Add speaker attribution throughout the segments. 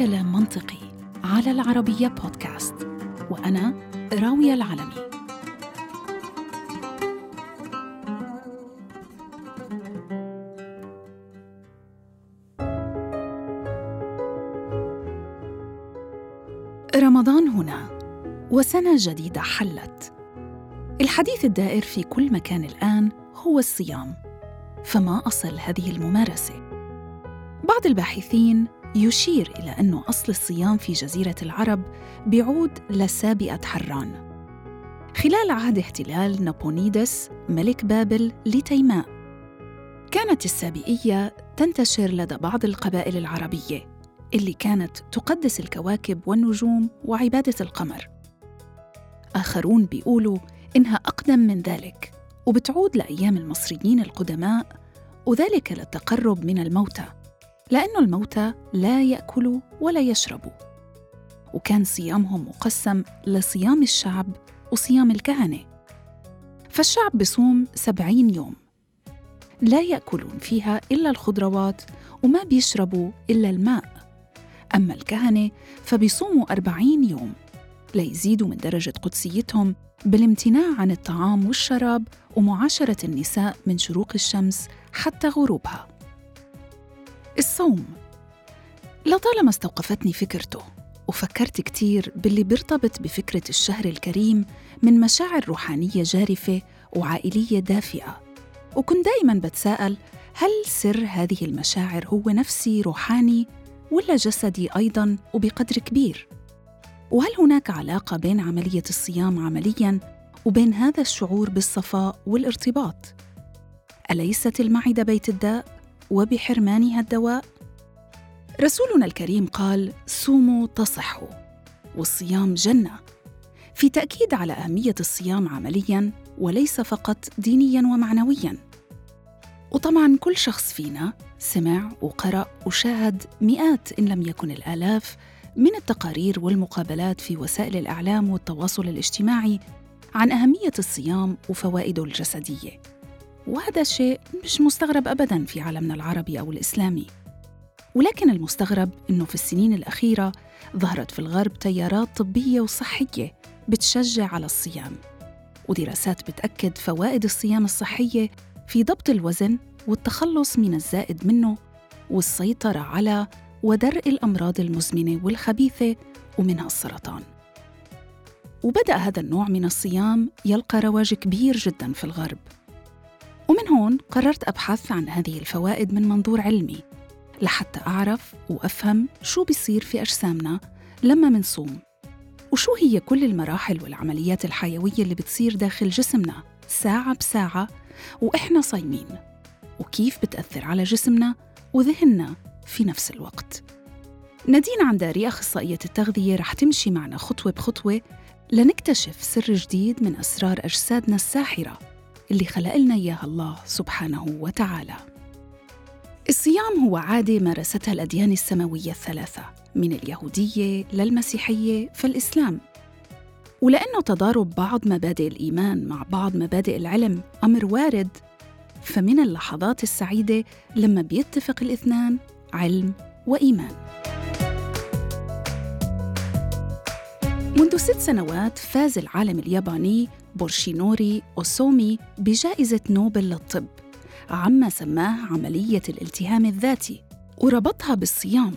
Speaker 1: كلام منطقي على العربية بودكاست وأنا راوية العلمي. رمضان هنا وسنة جديدة حلت. الحديث الدائر في كل مكان الآن هو الصيام. فما أصل هذه الممارسة؟ بعض الباحثين يشير إلى أن أصل الصيام في جزيرة العرب بيعود لسابئة حران. خلال عهد احتلال نابونيدس ملك بابل لتيماء. كانت السابئية تنتشر لدى بعض القبائل العربية اللي كانت تقدس الكواكب والنجوم وعبادة القمر. آخرون بيقولوا إنها أقدم من ذلك وبتعود لأيام المصريين القدماء وذلك للتقرب من الموتى. لأن الموتى لا يأكلوا ولا يشربوا وكان صيامهم مقسم لصيام الشعب وصيام الكهنة. فالشعب بصوم سبعين يوم. لا يأكلون فيها إلا الخضروات وما بيشربوا إلا الماء. أما الكهنة فبيصوموا أربعين يوم. ليزيدوا من درجة قدسيتهم بالامتناع عن الطعام والشراب ومعاشرة النساء من شروق الشمس حتى غروبها. الصوم لطالما استوقفتني فكرته وفكرت كتير باللي بيرتبط بفكرة الشهر الكريم من مشاعر روحانية جارفة وعائلية دافئة وكنت دايما بتساءل هل سر هذه المشاعر هو نفسي روحاني ولا جسدي أيضا وبقدر كبير؟ وهل هناك علاقة بين عملية الصيام عملياً وبين هذا الشعور بالصفاء والارتباط؟ أليست المعدة بيت الداء وبحرمانها الدواء؟ رسولنا الكريم قال: صوموا تصحوا، والصيام جنة، في تأكيد على أهمية الصيام عملياً وليس فقط دينياً ومعنوياً. وطبعاً كل شخص فينا سمع وقرأ وشاهد مئات إن لم يكن الآلاف من التقارير والمقابلات في وسائل الإعلام والتواصل الاجتماعي عن أهمية الصيام وفوائده الجسدية وهذا شيء مش مستغرب ابدا في عالمنا العربي أو الإسلامي ولكن المستغرب إنه في السنين الأخيرة ظهرت في الغرب تيارات طبية وصحية بتشجع على الصيام ودراسات بتأكد فوائد الصيام الصحية في ضبط الوزن والتخلص من الزائد منه والسيطرة على ودرء الأمراض المزمنة والخبيثة ومنها السرطان. وبدأ هذا النوع من الصيام يلقى رواج كبير جدا في الغرب. ومن هون قررت أبحث عن هذه الفوائد من منظور علمي لحتى أعرف وأفهم شو بيصير في أجسامنا لما منصوم. وشو هي كل المراحل والعمليات الحيوية اللي بتصير داخل جسمنا ساعة بساعة وإحنا صايمين؟ وكيف بتأثر على جسمنا وذهننا في نفس الوقت؟ نادين عنداري أخصائية التغذية رح تمشي معنا خطوة بخطوة لنكتشف سر جديد من أسرار أجسادنا الساحرة. اللي خلق لنا إياها الله سبحانه وتعالى. الصيام هو عادة مارستها الأديان السماوية الثلاثة من اليهودية للمسيحية فالإسلام ولأنه تضارب بعض مبادئ الإيمان مع بعض مبادئ العلم أمر وارد فمن اللحظات السعيدة لما بيتفق الاثنان علم وإيمان. منذ ست سنوات فاز العالم الياباني بورشينوري أوسومي بجائزة نوبل للطب عما سماه عملية الالتهام الذاتي وربطها بالصيام.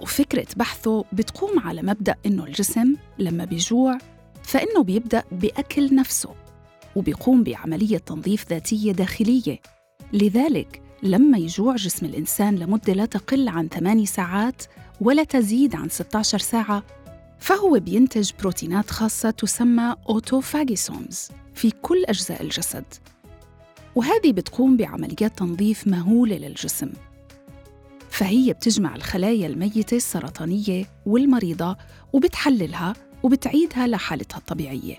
Speaker 1: وفكرة بحثه بتقوم على مبدأ إنه الجسم لما بيجوع فإنه بيبدأ بأكل نفسه وبيقوم بعملية تنظيف ذاتية داخلية. لذلك لما يجوع جسم الإنسان لمدة لا تقل عن 8 ساعات ولا تزيد عن 16 ساعة فهو بينتج بروتينات خاصة تسمى أوتوفاجيسومز في كل أجزاء الجسد. وهذه بتقوم بعمليات تنظيف مهولة للجسم. فهي بتجمع الخلايا الميتة السرطانية والمريضة وبتحللها وبتعيدها لحالتها الطبيعية.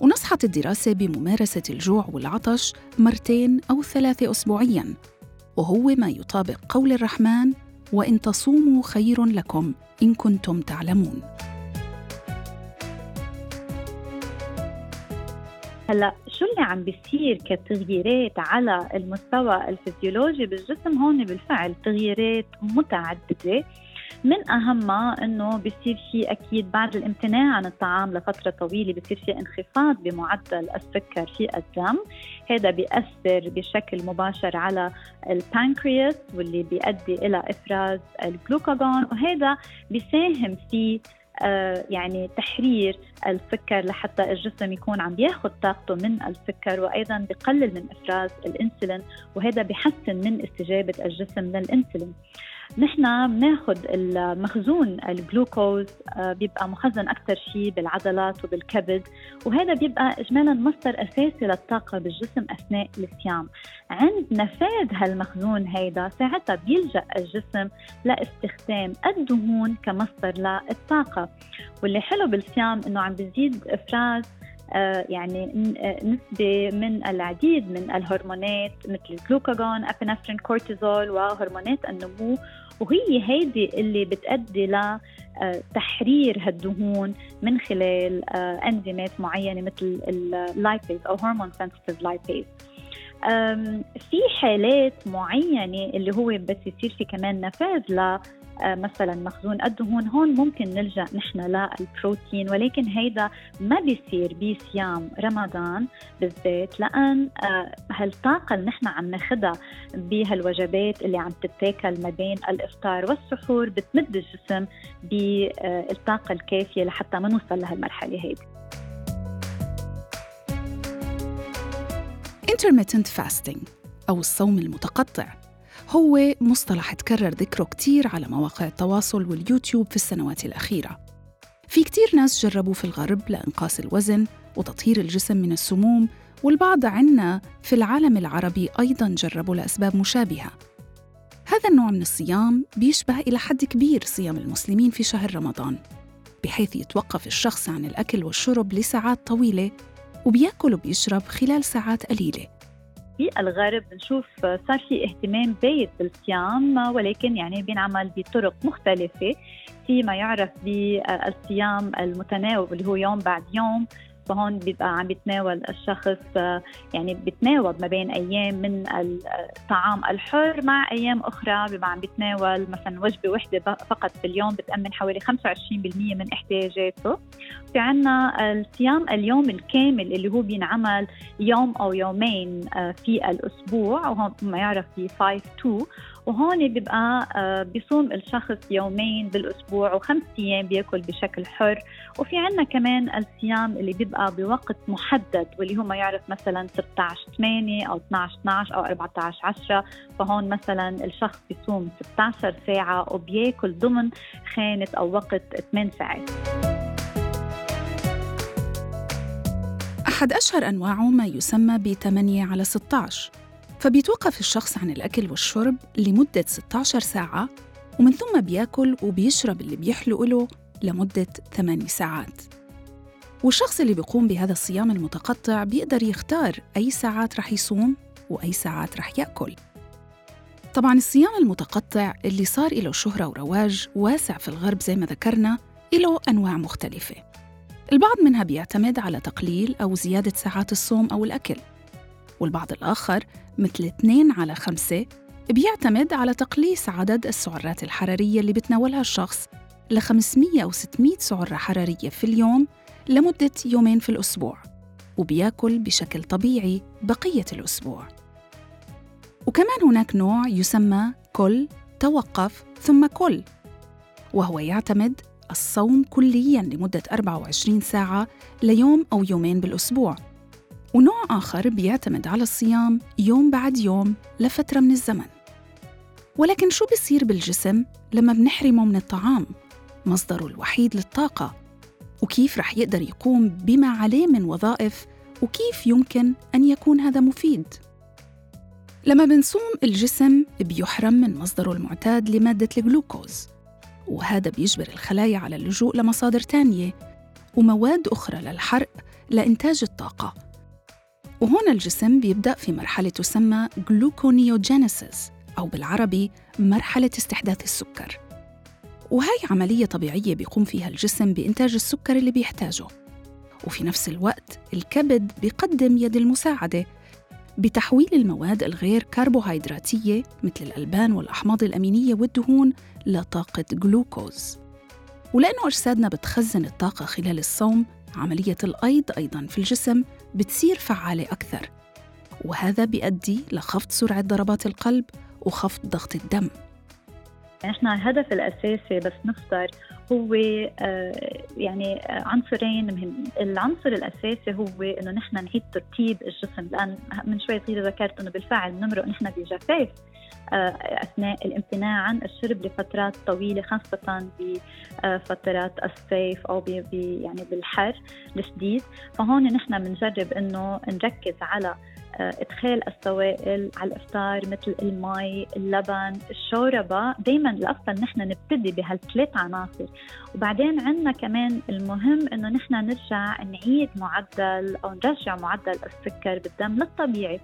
Speaker 1: ونصحت الدراسة بممارسة الجوع والعطش مرتين أو ثلاثة أسبوعياً وهو ما يطابق قول الرحمن وإن تصوموا خير لكم إن كنتم تعلمون.
Speaker 2: هلا شو اللي عم بيصير كتغييرات على المستوى الفسيولوجي بالجسم؟ هون بالفعل تغييرات متعددة. من اهمها إنه بصير في أكيد بعد الامتناع عن الطعام لفترة طويلة بصير في انخفاض بمعدل السكر في الدم. هذا بيأثر بشكل مباشر على البانكرياس واللي بيؤدي إلى إفراز الجلوكاجون وهذا بيساهم في آه، يعني تحرير السكر لحتى الجسم يكون عم بياخذ طاقته من السكر وأيضا بقلل من إفراز الإنسولين وهذا بحسن من استجابة الجسم للإنسولين. نحن بناخذ المخزون الجلوكوز آه، بيبقى مخزن أكثر شيء بالعضلات وبالكبد وهذا بيبقى اجمالا مصدر أساسي للطاقة بالجسم أثناء الصيام. عند نفاذ هالمخزون هيدا ساعتها بيلجأ الجسم لاستخدام الدهون كمصدر للطاقة. واللي حلو بالصيام إنه عم بيزيد إفراز آه، يعني آه، نسبة من العديد من الهرمونات مثل ال glucagon، epinephrine، كورتيزول وهرمونات النمو وهي هيدي اللي بتأدي لتحرير آه، هالدهون من خلال انزيمات معينة مثل ال lipase أو hormone sensitive lipase في حالات معينة اللي هو بس يصير في كمان نفاذ آه، مثلا مخزون الدهون هون ممكن نلجأ نحن للبروتين ولكن هيدا ما بيصير بصيام رمضان بالذات لأن آه، هالطاقة اللي نحن عم ناخذها بهالوجبات اللي عم تتاكل ما بين الإفطار والسحور بتمد الجسم بالطاقه الكافية لحتى ما نوصل لهالمرحلة هيدي.
Speaker 1: Intermittent fasting أو الصوم المتقطع. هو مصطلح تكرر ذكره كتير على مواقع التواصل واليوتيوب في السنوات الأخيرة. في كتير ناس جربوا في الغرب لإنقاص الوزن وتطهير الجسم من السموم والبعض عنا في العالم العربي أيضاً جربوا لأسباب مشابهة. هذا النوع من الصيام بيشبه إلى حد كبير صيام المسلمين في شهر رمضان بحيث يتوقف الشخص عن الأكل والشرب لساعات طويلة وبيأكل وبيشرب خلال ساعات قليلة.
Speaker 2: في الغرب بنشوف صار في اهتمام زايد بالصيام ولكن يعني بينعمل بطرق مختلفة. فيما يعرف بالصيام المتناوب اللي هو يوم بعد يوم فهون بيبقى عم بيتناول الشخص يعني بيتناوب ما بين أيام من الطعام الحر مع أيام أخرى. بيبقى عم بيتناول مثلا وجبة وحدة فقط باليوم بتأمن حوالي 25% من إحتياجاته. في عنا الصيام اليوم الكامل اللي هو بينعمل يوم أو يومين آه، في الأسبوع وهون ما يعرف ب 5 2 وهون بيبقى آه، بيصوم الشخص يومين بالأسبوع وخمس أيام بيأكل بشكل حر. وفي عنا كمان الصيام اللي بيبقى بوقت محدد واللي هو ما يعرف مثلا 16 8 أو 12 12 أو 14 10 فهون مثلا الشخص بيصوم 16 ساعة وبيأكل ضمن خانة أو وقت 8 ساعات.
Speaker 1: أحد أشهر أنواعه ما يسمى ب 8 على 16 فبيتوقف الشخص عن الأكل والشرب لمدة 16 ساعة ومن ثم بياكل وبيشرب اللي بيحلو له لمدة 8 ساعات. والشخص اللي بيقوم بهذا الصيام المتقطع بيقدر يختار أي ساعات رح يصوم وأي ساعات رح يأكل. طبعا الصيام المتقطع اللي صار له شهرة ورواج واسع في الغرب زي ما ذكرنا له أنواع مختلفة. البعض منها بيعتمد على تقليل أو زيادة ساعات الصوم أو الأكل. والبعض الآخر مثل 2 على 5 بيعتمد على تقليص عدد السعرات الحرارية اللي بتناولها الشخص ل 500 أو 600 سعرة حرارية في اليوم لمدة يومين في الأسبوع وبيأكل بشكل طبيعي بقية الأسبوع. وكمان هناك نوع يسمى كل توقف ثم كل وهو يعتمد الصوم كلياً لمدة 24 ساعة ليوم أو يومين بالأسبوع. ونوع آخر بيعتمد على الصيام يوم بعد يوم لفترة من الزمن. ولكن شو بيصير بالجسم لما بنحرمه من الطعام؟ مصدره الوحيد للطاقة. وكيف رح يقدر يقوم بما عليه من وظائف؟ وكيف يمكن أن يكون هذا مفيد؟ لما بنصوم الجسم بيحرم من مصدره المعتاد لمادة الجلوكوز. وهذا بيجبر الخلايا على اللجوء لمصادر تانية. ومواد أخرى للحرق لإنتاج الطاقة. وهنا الجسم بيبدأ في مرحلة تسمى جلوكونيوجينيسيس أو بالعربي مرحلة استحداث السكر. وهي عملية طبيعية بيقوم فيها الجسم بإنتاج السكر اللي بيحتاجه. وفي نفس الوقت الكبد بيقدم يد المساعدة بتحويل المواد الغير كربوهيدراتية مثل الألبان والأحماض الأمينية والدهون لطاقة جلوكوز. ولأنه أجسادنا بتخزن الطاقة خلال الصوم عملية الأيض أيضاً في الجسم بتصير فعالة أكثر. وهذا بيؤدي لخفض سرعة ضربات القلب وخفض ضغط الدم.
Speaker 2: نحن الهدف الأساسي بس نفطر هو آه، يعني عنصرين مهم. العنصر الأساسي هو إنه نحن نعيد ترتيب الجسم. لأن من شوي صغيرة ذكرت إنه بالفعل بنمرق نحن بجفاف آه، أثناء الامتناع عن الشرب لفترات طويلة خاصة بفترات الصيف أو يعني بالحر الشديد. فهون نحن بنجرب إنه نركز على آه، إدخال السوائل على الإفطار مثل المي، اللبن، الشوربة، دائما الأفضل نحن نبتدي بهالثلاث عناصر، وبعدين عندنا كمان المهم إنه نحن نرجع نعيد معدل أو نرجع معدل السكر بالدم للطبيعي،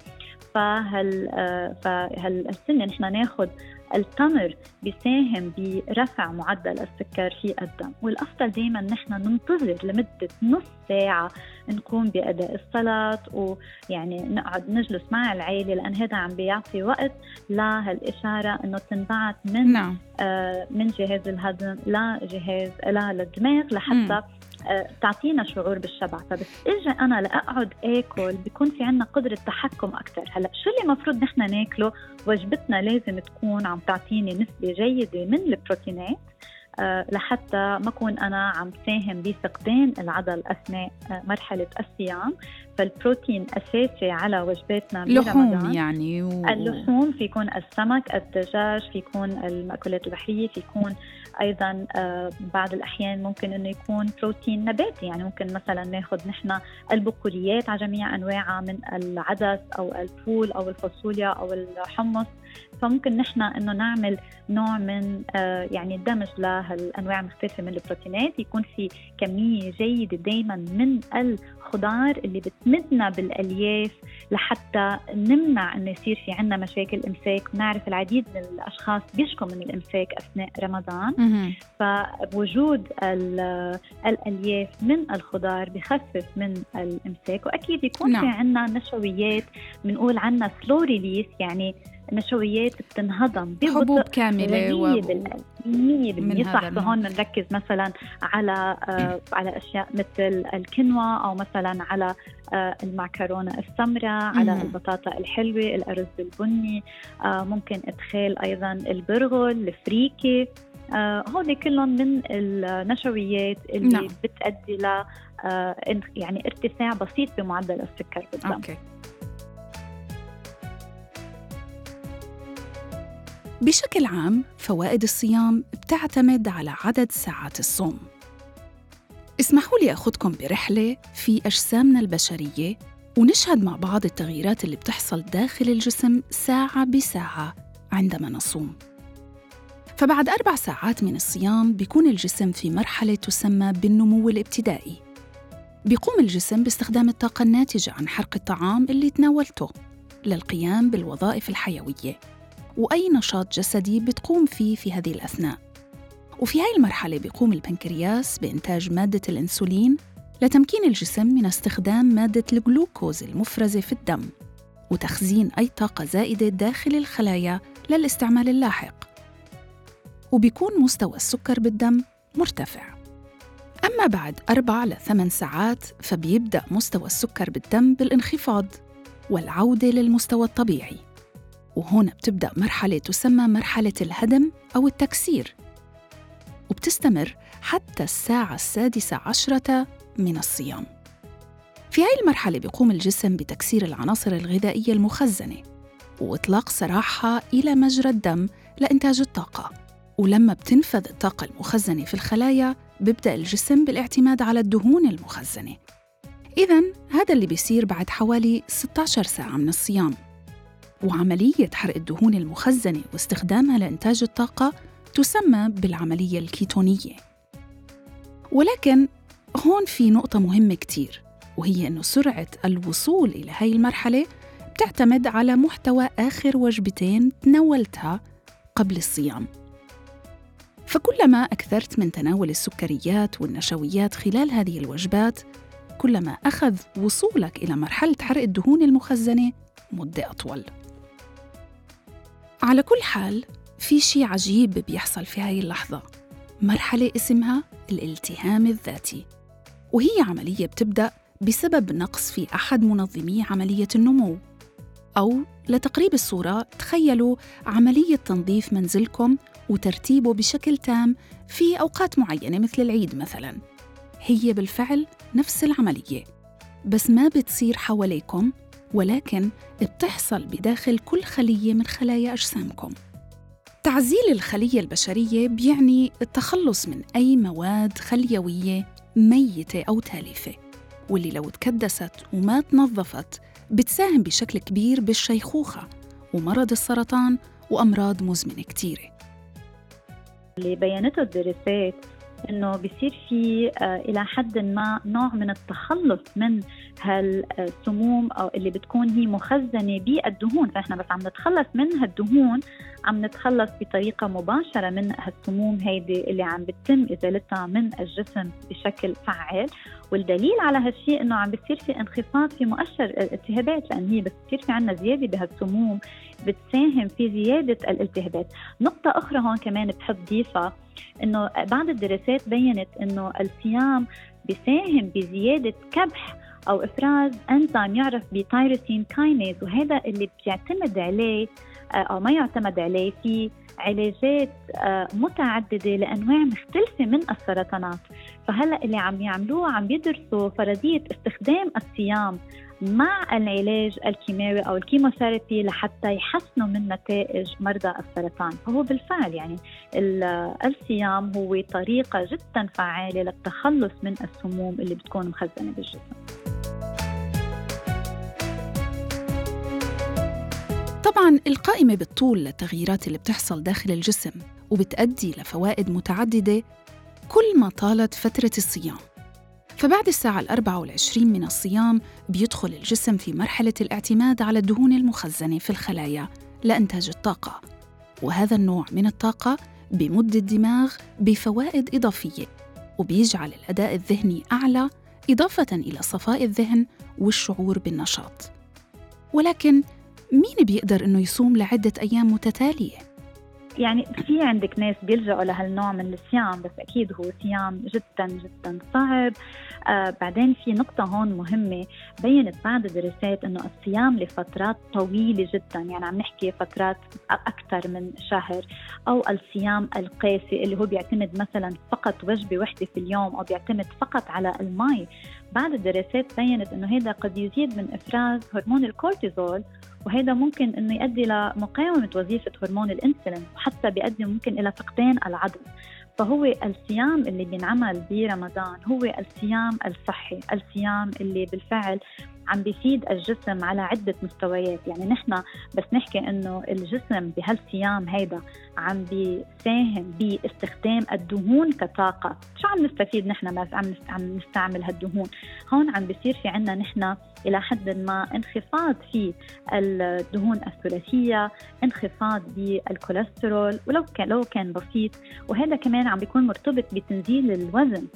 Speaker 2: فهال آه، فهالسنه نحن ناخذ التمر بيساهم برفع معدل السكر في الدم والأفضل دائما نحن ننتظر لمدة نص ساعة نقوم بأداء الصلاة ويعني نقعد نجلس مع العائلة لأن هذا عم بيعطي وقت لهالإشارة إنه تنبعث من نعم. آه من جهاز الهضم لجهاز للدماغ لحتى. آه، تعطينا شعور بالشبع. فبس أجي أنا لأقعد آكل بيكون في عنا قدرة تحكم أكثر هلأ شو اللي المفروض نحن ناكله؟ وجبتنا لازم تكون عم تعطيني نسبة جيدة من البروتينات. لحتى ما أكون أنا عم ساهم بفقدان العضل أثناء آه، مرحلة الصيام. فالبروتين أساسي على وجباتنا
Speaker 1: لحوم يعني
Speaker 2: و... اللحوم في يكون السمك الدجاج في يكون المأكولات البحرية في يكون أيضا آه، بعض الأحيان ممكن أنه يكون بروتين نباتي. يعني ممكن مثلا ناخذ نحن البقوليات على جميع أنواعها من العدس أو الفول أو الفاصوليا أو الحمص. فممكن نحن إنه نعمل نوع من آه، يعني دمج لهالأنواع المختلفه من البروتينات. يكون في كمية جيدة دائما من الخضار اللي بتمدنا بالألياف لحتى نمنع إنه يصير في عندنا مشاكل إمساك. بنعرف العديد من الأشخاص بيشكوا من الإمساك أثناء رمضان. فوجود الألياف من الخضار بخفف من الإمساك. وأكيد يكون نعم. في عندنا نشويات بنقول عنها سلو ريليس يعني نشويات بتنهضم
Speaker 1: حبوب كاملة
Speaker 2: و... 100% صح فهون بنركز مثلا على آه على أشياء مثل الكنوة أو مثلا على آه المعكرونة السمراء على البطاطا الحلوة الأرز البني آه ممكن إدخال أيضا البرغل الفريكة آه هول كلهم من النشويات اللي نعم. بتؤدي ل آه يعني ارتفاع بسيط بمعدل السكر بالدم. أوكي.
Speaker 1: بشكل عام فوائد الصيام بتعتمد على عدد ساعات الصوم. اسمحوا لي أخذكم برحلة في أجسامنا البشرية ونشهد مع بعض التغييرات اللي بتحصل داخل الجسم ساعة بساعة عندما نصوم. فبعد أربع ساعات من الصيام بيكون الجسم في مرحلة تسمى بالنمو الابتدائي. بيقوم الجسم باستخدام الطاقة الناتجة عن حرق الطعام اللي تناولته للقيام بالوظائف الحيوية. وأي نشاط جسدي بتقوم فيه في هذه الأثناء. وفي هاي المرحلة بيقوم البنكرياس بإنتاج مادة الأنسولين لتمكين الجسم من استخدام مادة الجلوكوز المفرزة في الدم وتخزين أي طاقة زائدة داخل الخلايا للاستعمال اللاحق. وبيكون مستوى السكر بالدم مرتفع. أما بعد أربع لثمان ساعات فبيبدأ مستوى السكر بالدم بالانخفاض والعودة للمستوى الطبيعي. وهنا بتبدأ مرحلة تسمى مرحلة الهدم أو التكسير. وبتستمر حتى الساعة السادسة عشرة من الصيام. في هاي المرحلة بيقوم الجسم بتكسير العناصر الغذائية المخزنة وإطلاق سراحها إلى مجرى الدم لإنتاج الطاقة. ولما بتنفذ الطاقة المخزنة في الخلايا بيبدأ الجسم بالاعتماد على الدهون المخزنة. إذا هذا اللي بيصير بعد حوالي 16 ساعة من الصيام. وعملية حرق الدهون المخزنة واستخدامها لإنتاج الطاقة تسمى بالعملية الكيتونية. ولكن هون في نقطة مهمة كتير وهي أنه سرعة الوصول إلى هاي المرحلة بتعتمد على محتوى آخر وجبتين تناولتها قبل الصيام. فكلما أكثرت من تناول السكريات والنشويات خلال هذه الوجبات كلما أخذ وصولك إلى مرحلة حرق الدهون المخزنة مدة أطول. على كل حال في شي عجيب بيحصل في هاي اللحظة. مرحلة اسمها الالتهام الذاتي وهي عملية بتبدأ بسبب نقص في أحد منظمي عملية النمو أو لتقريب الصورة تخيلوا عملية تنظيف منزلكم وترتيبه بشكل تام في أوقات معينة مثل العيد مثلاً. هي بالفعل نفس العملية بس ما بتصير حواليكم ولكن بتحصل بداخل كل خلية من خلايا أجسامكم. تعزيل الخلية البشرية بيعني التخلص من أي مواد خليوية ميتة أو تالفة واللي لو تكدست وما تنظفت بتساهم بشكل كبير بالشيخوخة ومرض السرطان وأمراض مزمنة كتيرة.
Speaker 2: اللي بينته الدراسات إنه بصير في آه، إلى حد ما نوع من التخلص من هالسموم أو اللي بتكون هي مخزنة بالدهون فإحنا بس عم نتخلص من هالدهون عم نتخلص بطريقة مباشرة من هالسموم هيدي اللي عم بتتم ازالتها من الجسم بشكل فعال. والدليل على هالشيء إنه عم بيصير في انخفاض في مؤشر الالتهابات لأن هي بتصير في عندنا زيادة بهالسموم بتساهم في زيادة الالتهابات، نقطة أخرى هون كمان بحب ضيفها إنه بعض الدراسات بينت إنه الصيام بيساهم بزيادة كبح أو إفراز أنزيم يعرف ب tyrosine kinase وهذا اللي بيعتمد عليه آه، أو ما يعتمد عليه في علاجات آه، متعددة لأنواع مختلفة من السرطانات. فهلأ اللي عم يعملوه عم يدرسوا فرضية استخدام الصيام مع العلاج الكيماوي أو الكيموثيرابي لحتى يحسنوا من نتائج مرضى السرطان. فهو بالفعل يعني الصيام هو طريقة جدا فعالة للتخلص من السموم اللي بتكون مخزنة بالجسم.
Speaker 1: طبعا القائمة بالطول للتغييرات اللي بتحصل داخل الجسم وبتأدي لفوائد متعددة كل ما طالت فترة الصيام. فبعد الساعة الأربعة والعشرين من الصيام بيدخل الجسم في مرحلة الاعتماد على الدهون المخزنة في الخلايا لإنتاج الطاقة. وهذا النوع من الطاقة بمد الدماغ بفوائد إضافية وبيجعل الأداء الذهني أعلى إضافة إلى صفاء الذهن والشعور بالنشاط. ولكن مين بيقدر إنه يصوم لعدة أيام متتالية؟
Speaker 2: يعني في عندك ناس بيلجأوا لهالنوع من الصيام بس أكيد هو صيام جدا جدا صعب آه بعدين في نقطة هون مهمة بينت بعض الدراسات إنه الصيام لفترات طويلة جدا يعني عم نحكي فترات أكثر من شهر أو الصيام القاسي اللي هو بيعتمد مثلا فقط وجبة واحدة في اليوم أو بيعتمد فقط على المي بعض الدراسات بينت إنه هذا قد يزيد من إفراز هرمون الكورتيزول وهذا ممكن إنه يؤدي لمقاومه وظيفة هرمون الإنسولين وحتى بيؤدي ممكن إلى فقدان العظم. فهو الصيام اللي بينعمل برمضان هو الصيام الصحي الصيام اللي بالفعل عم بيفيد الجسم على عدة مستويات. يعني نحن بس نحكي إنه الجسم بهالصيام هيدا عم بيساهم باستخدام الدهون كطاقة. شو عم نستفيد نحن بس عم عم نستعمل هالدهون؟ هون عم بيصير في عنا نحن إلى حد ما انخفاض في الدهون الثلاثية انخفاض بالكوليسترول ولو كان لو كان بسيط. وهذا كمان عم بيكون مرتبط بتنزيل الوزن.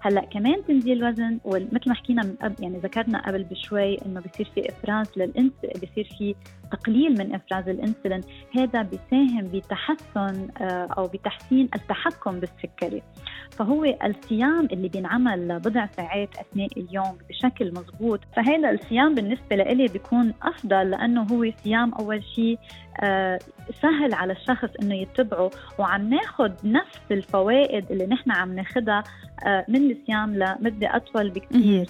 Speaker 2: هلأ كمان تنزيل الوزن ومثل ما حكينا من قبل يعني ذكرنا قبل بشوي إنه بصير في إفراز للانس بصير في تقليل من إفراز الإنسولين هذا بيساهم بتحسن آه، أو بتحسين التحكم بالسكري. فهو الصيام اللي بينعمل لبضع ساعات أثناء اليوم بشكل مضبوط فهذا الصيام بالنسبة لإلي بيكون أفضل لأنه هو صيام أول شيء سهل على الشخص إنه يتبعه وعم ناخذ نفس الفوائد اللي نحن عم ناخذها آه، من الصيام لمدة أطول بكثير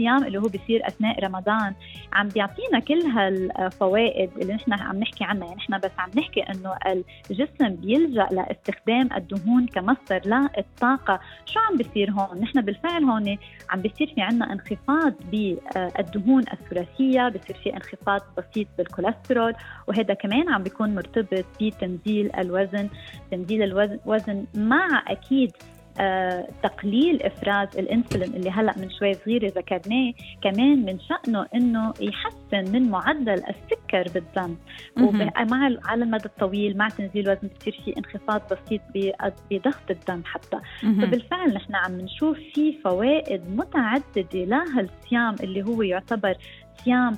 Speaker 2: الصيام اللي هو بيصير أثناء رمضان عم بيعطينا كل هالفوائد اللي نحن عم نحكي عنها. يعني نحن بس عم نحكي إنه الجسم بيلجأ لاستخدام الدهون كمصدر للطاقة. شو عم بيصير هون؟ نحن بالفعل هون عم بيصير في عنا انخفاض بالدهون الثلاثية بيصير في انخفاض بسيط بالكوليسترول وهذا كمان عم بيكون مرتبط بتنزيل الوزن. تنزيل الوزن مع أكيد تقليل إفراز الإنسولين اللي هلأ من شوي صغيره ذكرناه كمان من شأنه إنه يحسن من معدل السكر بالدم. ومع على المدى الطويل مع تنزيل الوزن بصير في انخفاض بسيط بضغط الدم حتى. فبالفعل نحن عم نشوف في فوائد متعددة لهالصيام اللي هو يعتبر صيام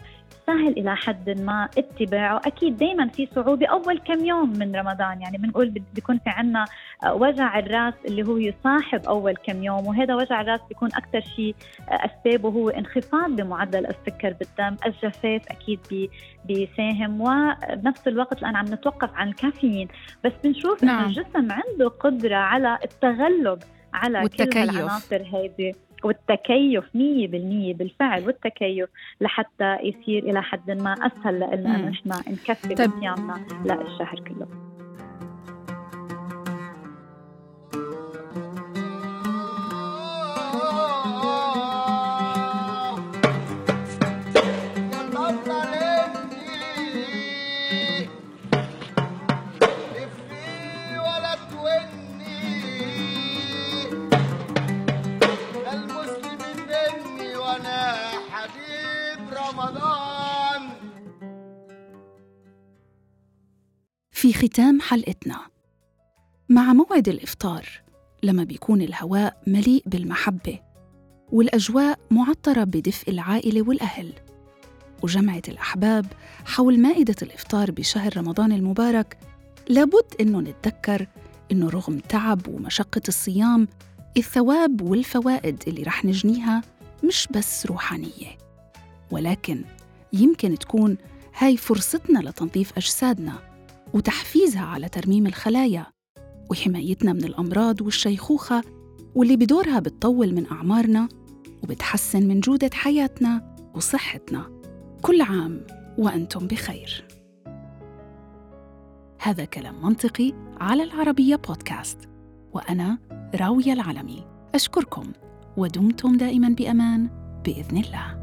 Speaker 2: سهل إلى حد ما اتباعه أكيد دائما في صعوبة أول كم يوم من رمضان يعني بنقول بيكون في عنا آه، وجع الرأس اللي هو يصاحب أول كم يوم وهذا وجع الرأس بيكون أكثر شيء آه، أسبابه هو انخفاض بمعدل السكر بالدم الجفاف أكيد بيساهم وبنفس الوقت الآن عم نتوقف عن الكافيين بس بنشوف نعم. انه الجسم عنده قدرة على التغلب على والتكيف. كل العناصر هذه والتكيف 100% بالفعل والتكيف لحتى يصير إلى حد ما أسهل لنا نحن نكفي طيب. صيامنا للشهر كله
Speaker 1: ختام حلقتنا. مع موعد الإفطار لما بيكون الهواء مليء بالمحبة والأجواء معطرة بدفء العائلة والأهل. وجمعه الأحباب حول مائدة الإفطار بشهر رمضان المبارك لابد إنه نتذكر إنه رغم تعب ومشقة الصيام الثواب والفوائد اللي رح نجنيها مش بس روحانية. ولكن يمكن تكون هاي فرصتنا لتنظيف أجسادنا وتحفيزها على ترميم الخلايا وحمايتنا من الأمراض والشيخوخة واللي بدورها بتطول من أعمارنا وبتحسن من جودة حياتنا وصحتنا. كل عام وأنتم بخير. هذا كلام منطقي على العربية بودكاست وأنا راوية العلمي. أشكركم ودمتم دائما بأمان بإذن الله.